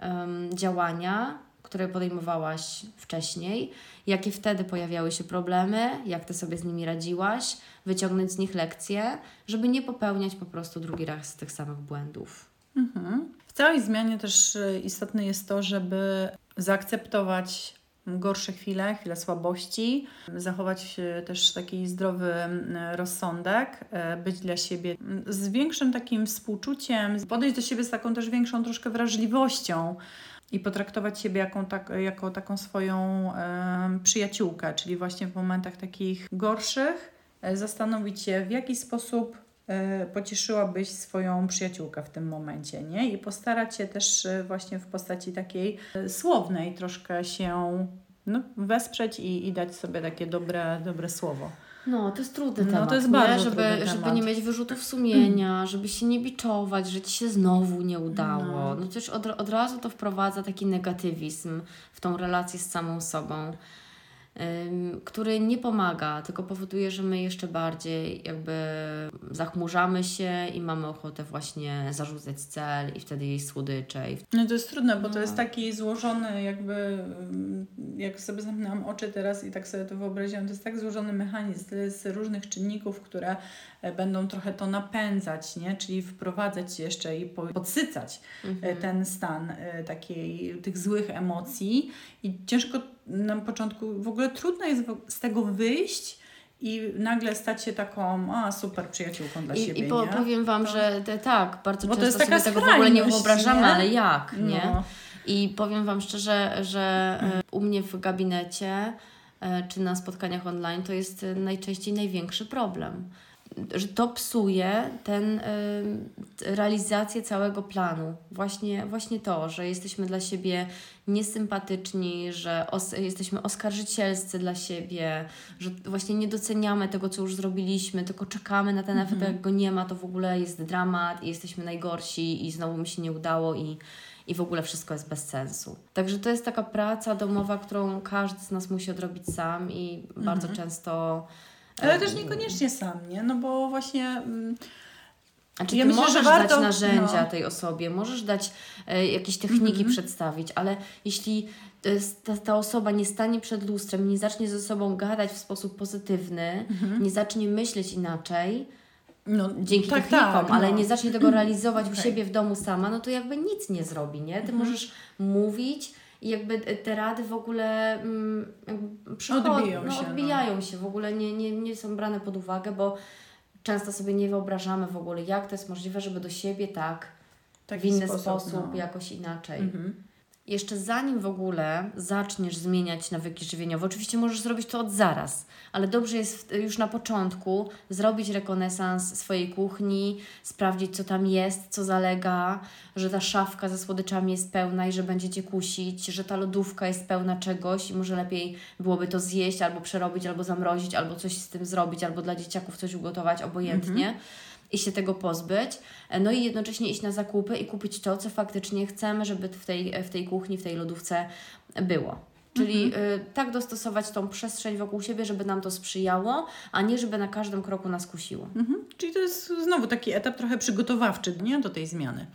um, działania, które podejmowałaś wcześniej, jakie wtedy pojawiały się problemy, jak Ty sobie z nimi radziłaś, wyciągnąć z nich lekcje, żeby nie popełniać po prostu drugi raz tych samych błędów. Mhm. W całej zmianie też e, istotne jest to, żeby zaakceptować gorsze chwile, chwile słabości, zachować też taki zdrowy rozsądek, e, być dla siebie z większym takim współczuciem, podejść do siebie z taką też większą troszkę wrażliwością i potraktować siebie jako, tak, jako taką swoją e, przyjaciółkę, czyli właśnie w momentach takich gorszych e, zastanowić się, w jaki sposób E, pocieszyłabyś swoją przyjaciółkę w tym momencie, nie? I postarać się też e, właśnie w postaci takiej e, słownej troszkę się no, wesprzeć i, i dać sobie takie dobre, dobre słowo. No, to jest trudny no, temat, to jest bardzo żeby, trudny żeby nie mieć wyrzutów sumienia, żeby się nie biczować, że Ci się znowu nie udało. No, no już od, od razu to wprowadza taki negatywizm w tą relację z samą sobą który nie pomaga, tylko powoduje, że my jeszcze bardziej jakby zachmurzamy się i mamy ochotę właśnie zarzucać cel i wtedy jej słodycze. I... No to jest trudne, bo no. to jest taki złożony jakby, jak sobie zamknęłam oczy teraz i tak sobie to wyobraziłam, to jest tak złożony mechanizm, jest różnych czynników, które e, będą trochę to napędzać, nie? czyli wprowadzać jeszcze i podsycać e, mhm. ten stan e, takiej, tych złych emocji i ciężko na początku w ogóle trudno jest z tego wyjść i nagle stać się taką a, super przyjaciółką dla I, siebie. I po, powiem Wam, to... że te, tak, bardzo Bo często to jest taka sobie tego w ogóle nie wyobrażamy, nie? ale jak, nie? No. I powiem Wam szczerze, że e, u mnie w gabinecie e, czy na spotkaniach online to jest e, najczęściej największy problem że to psuje ten, y, realizację całego planu. Właśnie, właśnie to, że jesteśmy dla siebie niesympatyczni, że os jesteśmy oskarżycielscy dla siebie, że właśnie nie doceniamy tego, co już zrobiliśmy, tylko czekamy na ten efekt, mhm. jak go nie ma, to w ogóle jest dramat i jesteśmy najgorsi i znowu mi się nie udało i, i w ogóle wszystko jest bez sensu. Także to jest taka praca domowa, którą każdy z nas musi odrobić sam i bardzo mhm. często ale też niekoniecznie sam, nie? No bo właśnie... Mm, znaczy, ja ty myślę, możesz warto, dać narzędzia no. tej osobie, możesz dać e, jakieś techniki mm -hmm. przedstawić, ale jeśli e, ta, ta osoba nie stanie przed lustrem, nie zacznie ze sobą gadać w sposób pozytywny, mm -hmm. nie zacznie myśleć inaczej, no, dzięki tak, technikom, tak, ale no. nie zacznie tego realizować okay. u siebie w domu sama, no to jakby nic nie zrobi, nie? Ty mhm. możesz mówić i jakby te rady w ogóle mm, odbijają, no, się, no. odbijają no. się, w ogóle nie, nie, nie są brane pod uwagę, bo często sobie nie wyobrażamy w ogóle, jak to jest możliwe, żeby do siebie tak Taki w inny sposób, sposób no. jakoś inaczej. Mhm jeszcze zanim w ogóle zaczniesz zmieniać nawyki żywieniowe, oczywiście możesz zrobić to od zaraz, ale dobrze jest już na początku zrobić rekonesans swojej kuchni, sprawdzić, co tam jest, co zalega, że ta szafka ze słodyczami jest pełna i że będziecie kusić, że ta lodówka jest pełna czegoś i może lepiej byłoby to zjeść, albo przerobić, albo zamrozić, albo coś z tym zrobić, albo dla dzieciaków coś ugotować, obojętnie. Mhm i się tego pozbyć, e, no i jednocześnie iść na zakupy i kupić to, co faktycznie chcemy, żeby w tej, w tej kuchni, w tej lodówce było. Czyli mhm. y, tak dostosować tą przestrzeń wokół siebie, żeby nam to sprzyjało, a nie żeby na każdym kroku nas kusiło. Mhm. Czyli to jest znowu taki etap trochę przygotowawczy nie? do tej zmiany.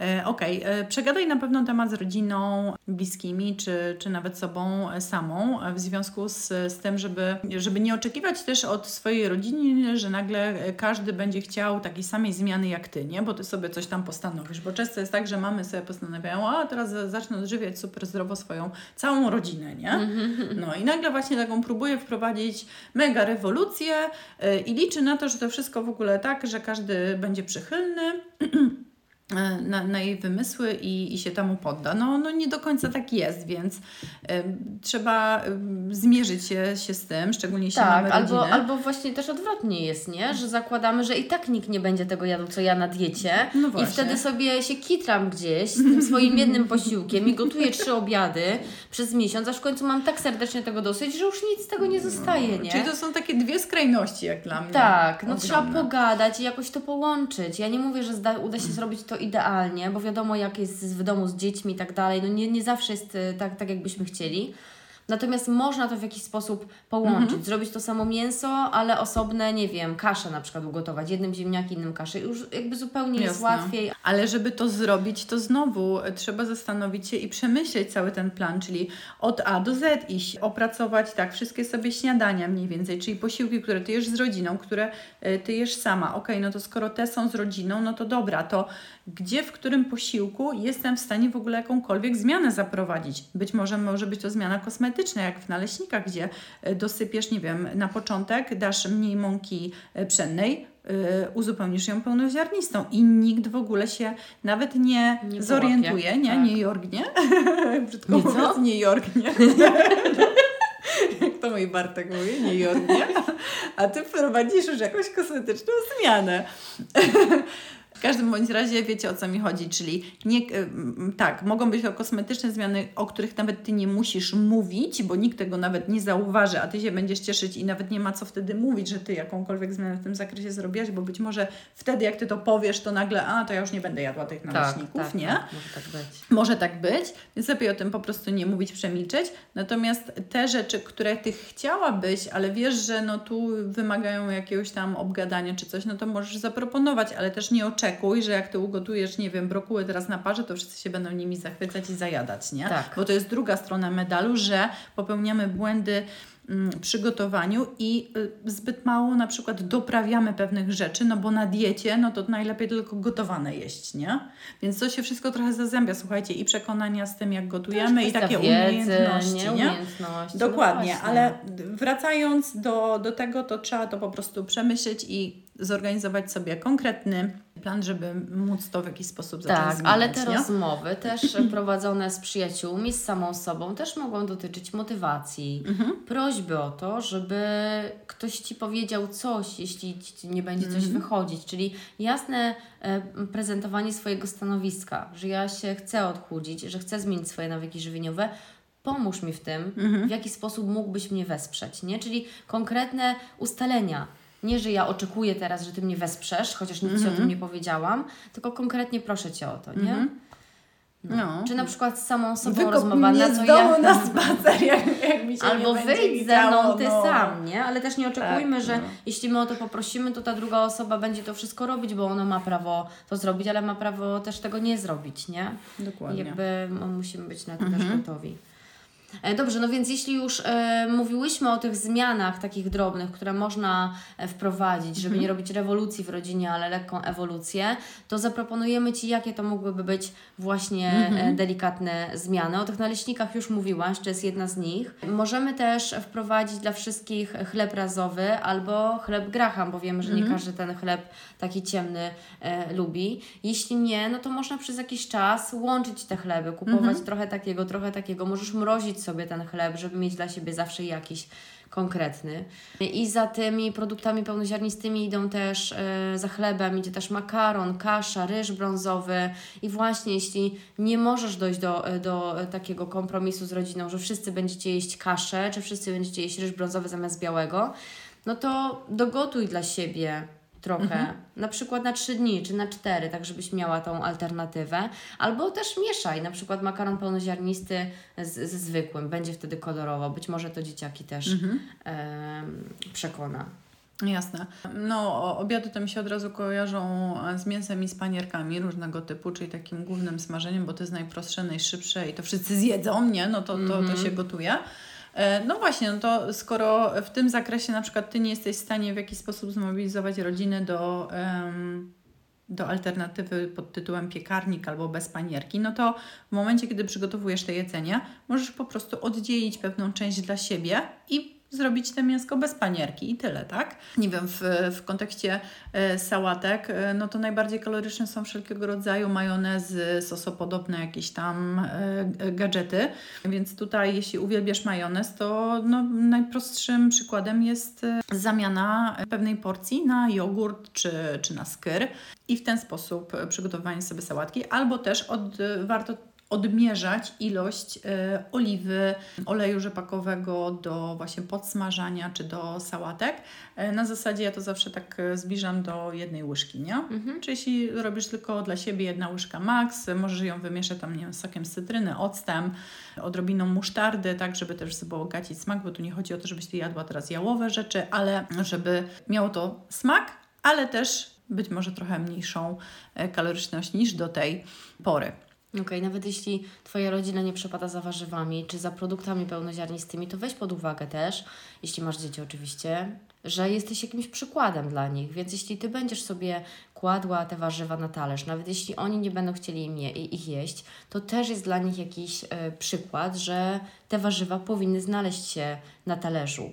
E, okej, okay. E, przegadaj na pewno temat z rodziną, bliskimi, czy, czy nawet sobą samą, w związku z, z tym, żeby, żeby nie oczekiwać też od swojej rodziny, że nagle każdy będzie chciał takiej samej zmiany jak ty, nie? Bo ty sobie coś tam postanowisz. Bo często jest tak, że mamy sobie postanawiają, a teraz zacznę odżywiać super zdrowo swoją całą rodzinę, nie? No i nagle właśnie taką próbuje wprowadzić mega rewolucję e, i liczy na to, że to wszystko w ogóle tak, że każdy będzie przychylny. E, na, na, jej wymysły i, i się temu podda. No, no nie do końca tak jest, więc y, trzeba y, zmierzyć się, się z tym, szczególnie jeśli tak, mamy albo, albo właśnie też odwrotnie jest, nie? Że zakładamy, że i tak nikt nie będzie tego jadł, co ja na diecie no i wtedy sobie się kitram gdzieś z tym swoim jednym posiłkiem i gotuję trzy obiady przez miesiąc, aż w końcu mam tak serdecznie tego dosyć, że już nic z tego nie zostaje, nie? Czyli to są takie dwie skrajności jak dla mnie. Tak, no trzeba pogadać i jakoś to połączyć. Ja nie mówię, że zda, uda się zrobić to idealnie, bo wiadomo, jak jest w domu z dziećmi i tak dalej. No nie, nie zawsze jest e, tak, tak, jakbyśmy chcieli. Natomiast można to w jakiś sposób połączyć, mhm. zrobić to samo mięso, ale osobne, nie wiem, kaszę na przykład ugotować, jednym ziemniaki, innym kaszę. Już jakby zupełnie Jasne. jest łatwiej. Ale żeby to zrobić, to znowu trzeba zastanowić się i przemyśleć cały ten plan, czyli od A do Z iść, opracować tak wszystkie sobie śniadania mniej więcej, czyli posiłki, które ty jesz z rodziną, które e, ty jesz sama. Ok, no to skoro te są z rodziną, no to dobra, to gdzie, w którym posiłku jestem w stanie w ogóle jakąkolwiek zmianę zaprowadzić. Być może może być to zmiana kosmetyczna, jak w naleśnikach, gdzie e, dosypiesz, nie wiem, na początek dasz mniej mąki e, pszennej, yy, uzupełnisz ją pełnoziarnistą i nikt w ogóle się nawet nie, nie zorientuje, nie, tak. nie jorgnie. Brzydko nie mówiąc, nie jorgnie. Jak to mój Bartek mówi, nie jorgnie. A ty wprowadzisz już jakąś kosmetyczną zmianę. W każdym bądź razie wiecie o co mi chodzi, czyli nie, y, tak, mogą być to kosmetyczne zmiany, o których nawet Ty nie musisz mówić, bo nikt tego nawet nie zauważy, a Ty się będziesz cieszyć i nawet nie ma co wtedy mówić, że Ty jakąkolwiek zmianę w tym zakresie zrobiłaś, bo być może wtedy jak Ty to powiesz, to nagle, a to ja już nie będę jadła tych tak, naleśników, tak, tak, nie? Tak, może tak być. Może tak być, więc lepiej o tym po prostu nie mówić, przemilczeć. Natomiast te rzeczy, które Ty chciałabyś, ale wiesz, że no tu wymagają jakiegoś tam obgadania czy coś, no to możesz zaproponować, ale też nie oczekać oczekuj, że jak ty ugotujesz, nie wiem, brokuły teraz na parze, to wszyscy się będą nimi zachwycać i zajadać, nie? Tak. Bo to jest druga strona medalu, że popełniamy błędy mm, przygotowaniu i y, zbyt mało na przykład doprawiamy pewnych rzeczy, no bo na diecie no to najlepiej tylko gotowane jeść, nie? Więc to się wszystko trochę zazębia, słuchajcie, i przekonania z tym, jak gotujemy i takie wiedzy, umiejętności, nie? Umiejętności, no Dokładnie, no ale wracając do, do tego, to trzeba to po prostu przemyśleć i zorganizować sobie konkretny plan, żeby móc to w jakiś sposób zacząć Tak, zmieniać, ale te nie? rozmowy też prowadzone z przyjaciółmi, z samą sobą też mogą dotyczyć motywacji. Mhm. Prośby o to, żeby ktoś Ci powiedział coś, jeśli Ci nie będzie coś mhm. wychodzić. Czyli jasne e, prezentowanie swojego stanowiska, że ja się chcę odchudzić, że chcę zmienić swoje nawyki żywieniowe, pomóż mi w tym, mhm. w jaki sposób mógłbyś mnie wesprzeć, nie? Czyli konkretne ustalenia nie, że ja oczekuję teraz, że Ty mnie wesprzesz, chociaż nic mm -hmm. Ci o tym mhm. nie powiedziałam, tylko konkretnie proszę Cię o to, nie? Mm -hmm. No. No. Czy na przykład z samą sobą Wykop rozmowa, na co ja... na spacer, jak, jak mi się Albo wyjdź ze mną ty no. sam, nie? Ale też nie oczekujmy, tak, że no. jeśli my o to poprosimy, to ta druga osoba będzie to wszystko robić, bo ona ma prawo to zrobić, ale ma prawo też tego nie zrobić, nie? Dokładnie. I jakby musimy być na to mhm. też gotowi. E, dobrze, no więc jeśli już e, mówiłyśmy o tych zmianach takich drobnych, które można e, wprowadzić, żeby nie robić rewolucji w rodzinie, ale lekką ewolucję, to zaproponujemy Ci, jakie to mogłyby być właśnie e, delikatne zmiany. O tych naleśnikach już mówiłaś, to jest jedna z nich. Możemy też wprowadzić dla wszystkich chleb razowy albo chleb graham, bo wiemy, że nie każdy ten chleb taki ciemny e, lubi. Jeśli nie, no to można przez jakiś czas łączyć te chleby, kupować trochę takiego, trochę takiego. Możesz mrozić sobie ten chleb, żeby mieć dla siebie zawsze jakiś konkretny. I za tymi produktami pełnoziarnistymi idą też, e, za chlebem idzie też makaron, kasza, ryż brązowy i właśnie jeśli nie możesz dojść do, e, do takiego kompromisu z rodziną, że wszyscy będziecie jeść kaszę, czy wszyscy będziecie jeść ryż brązowy zamiast białego, no to dogotuj dla siebie trochę, na przykład na 3 dni czy na 4, tak żebyś miała tą alternatywę. Albo też mieszaj, na przykład makaron pełnoziarnisty z, ze zwykłym, będzie wtedy kolorowo. Być może to dzieciaki też em, przekona. Jasne. No, obiady to mi się od razu kojarzą e, z mięsem i z panierkami różnego typu, czyli takim głównym smażeniem, bo to jest najprostsze, najszybsze i to wszyscy zjedzą, nie? No to, to, to się gotuje. E, No właśnie, no to skoro w tym zakresie na przykład Ty nie jesteś w stanie w jakiś sposób zmobilizować rodziny do, do alternatywy pod tytułem piekarnik albo bez panierki, no to w momencie, kiedy przygotowujesz te jedzenie, możesz po prostu oddzielić pewną część dla siebie i zrobić te mięsko bez panierki i tyle, tak? Nie wiem, w, w kontekście e, sałatek, e, no to najbardziej kaloryczne są wszelkiego rodzaju majonezy, sosopodobne jakieś tam e, e, gadżety, więc tutaj jeśli uwielbiasz majonez, to no, najprostszym przykładem jest e, zamiana pewnej porcji na jogurt czy, czy na skyr i w ten sposób e, przygotowanie sobie sałatki, albo też od, e, warto odmierzać ilość e, oliwy, oleju rzepakowego do właśnie podsmażania czy do sałatek. E, na zasadzie ja to zawsze tak e, zbliżam do jednej łyżki, nie? Czy jeśli robisz tylko dla siebie jedna łyżka max, możesz ją wymieszać tam, nie wiem, sokiem z cytryny, octem, odrobiną musztardy, tak, żeby też wzbogacić smak, bo tu nie chodzi o to, żebyś ty jadła teraz jałowe rzeczy, ale żeby miało to smak, ale też być może trochę mniejszą kaloryczność niż do tej pory. Okej, nawet jeśli Twoja rodzina nie przepada za warzywami czy za produktami pełnoziarnistymi, to weź pod uwagę też, jeśli masz dzieci oczywiście, że jesteś jakimś przykładem dla nich. Więc jeśli Ty będziesz sobie kładła te warzywa na talerz, nawet jeśli oni nie będą chcieli im je, ich jeść, to też jest dla nich jakiś e, przykład, że te warzywa powinny znaleźć się na talerzu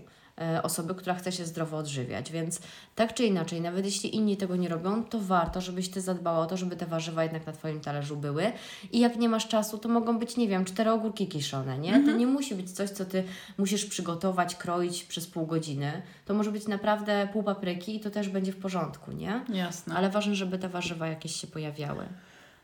osoby, która chce się zdrowo odżywiać. Więc tak czy inaczej, nawet jeśli inni tego nie robią, to warto, żebyś Ty zadbała o to, żeby te warzywa jednak na Twoim talerzu były. I jak nie masz czasu, to mogą być, nie wiem, cztery ogórki kiszone, nie? To nie musi być coś, co Ty musisz przygotować, kroić przez pół godziny. To może być naprawdę pół papryki i to też będzie w porządku, nie? Jasne. Ale ważne, żeby te warzywa jakieś się pojawiały.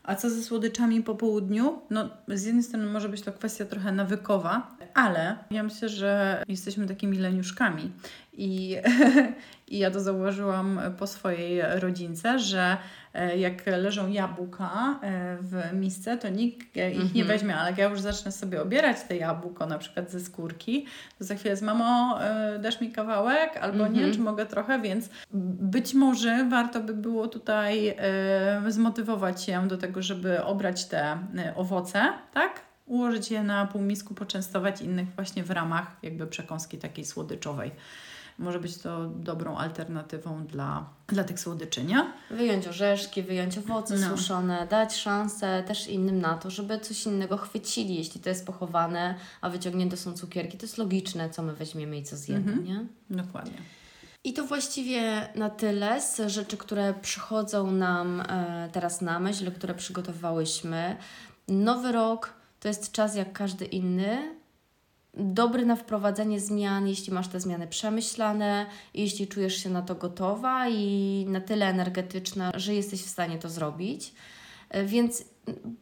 A co ze słodyczami po południu? No, z jednej strony może być to kwestia trochę nawykowa, ale ja myślę, że jesteśmy takimi leniuszkami. I, I ja to zauważyłam po swojej rodzince, że e, jak leżą jabłka e, w misce, to nikt e, ich nie weźmie, ale jak ja już zacznę sobie obierać te jabłko, na przykład ze skórki, to za chwilę z mamo dasz mi kawałek, albo nie, czy mogę trochę, więc być może warto by było tutaj zmotywować się do tego, żeby obrać te owoce, tak? Ułożyć je na półmisku, poczęstować innych właśnie w ramach jakby przekąski takiej słodyczowej. Może być to dobrą alternatywą dla, dla tych słodyczy, nie? Wyjąć orzeszki, wyjąć owoce No. suszone, dać szansę też innym na to, żeby coś innego chwycili. Jeśli to jest pochowane, a wyciągnięte są cukierki, to jest logiczne, co my weźmiemy i co zjemy, nie? Dokładnie. I to właściwie na tyle z rzeczy, które przychodzą nam e, teraz na myśl, które przygotowałyśmy. Nowy rok to jest czas jak każdy inny. Dobry na wprowadzenie zmian, jeśli masz te zmiany przemyślane, jeśli czujesz się na to gotowa i na tyle energetyczna, że jesteś w stanie to zrobić. E, Więc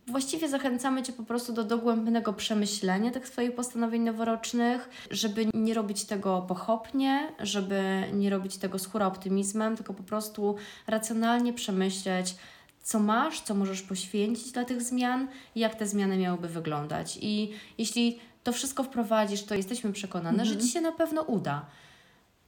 właściwie zachęcamy Cię po prostu do dogłębnego przemyślenia tych swoich postanowień noworocznych, żeby nie robić tego pochopnie, żeby nie robić tego z hura optymizmem, tylko po prostu racjonalnie przemyśleć, co masz, co możesz poświęcić dla tych zmian jak te zmiany miałyby wyglądać. I jeśli to wszystko wprowadzisz, to jesteśmy przekonane, że Ci się na pewno uda.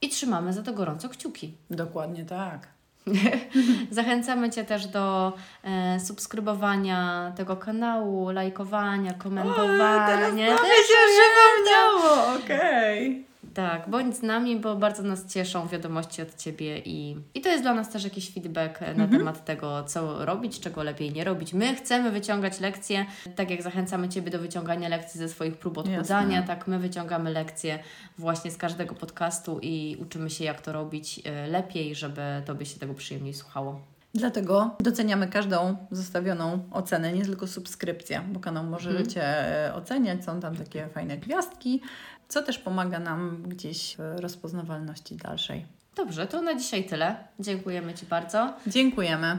I trzymamy za to gorąco kciuki. Dokładnie tak. Zachęcamy Cię też do e, subskrybowania tego kanału, lajkowania, komentowania. O, teraz to mi się przypomniało, okej. Tak, bądź z nami, bo bardzo nas cieszą wiadomości od Ciebie i, i to jest dla nas też jakiś feedback na Mhm. temat tego, co robić, czego lepiej nie robić. My chcemy wyciągać lekcje, tak jak zachęcamy Ciebie do wyciągania lekcji ze swoich prób odchudzania, Jasne. tak my wyciągamy lekcje właśnie z każdego podcastu i uczymy się, jak to robić e, lepiej, żeby Tobie się tego przyjemniej słuchało. Dlatego doceniamy każdą zostawioną ocenę, nie tylko subskrypcję, bo kanał możecie e, oceniać, są tam takie fajne gwiazdki, co też pomaga nam gdzieś w rozpoznawalności dalszej. Dobrze, to na dzisiaj tyle. Dziękujemy Ci bardzo Dziękujemy.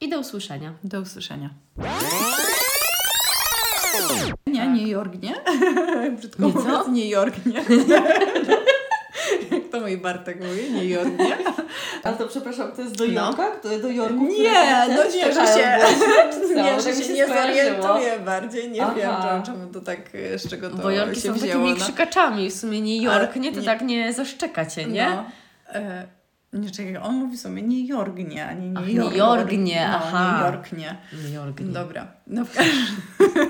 i do usłyszenia. Do usłyszenia. Nie, nie Jorgnie. Brzydko Nie mówiąc, nie Jorgnie. Jak to mój Bartek mówi, nie Jorgnie. Ale to przepraszam, to jest do No. Jorka? To do Jorku? Nie, no nie, że się, nie, że mi się nie zorientuję bardziej, nie Aha. wiem czemu- czemu to tak, e, z czego to Bo Jorki się są wzięło. takimi no. krzykaczami, w sumie nie Jork, Ale nie? To nie- tak nie zaszczekacie, nie? No, e, nie, czekaj, on mówi w sumie nie Jorgnie, a nie nie Ach, Jork. nie no, aha. nie Jorknie. Nie Jork, nie. Dobra, no w każdym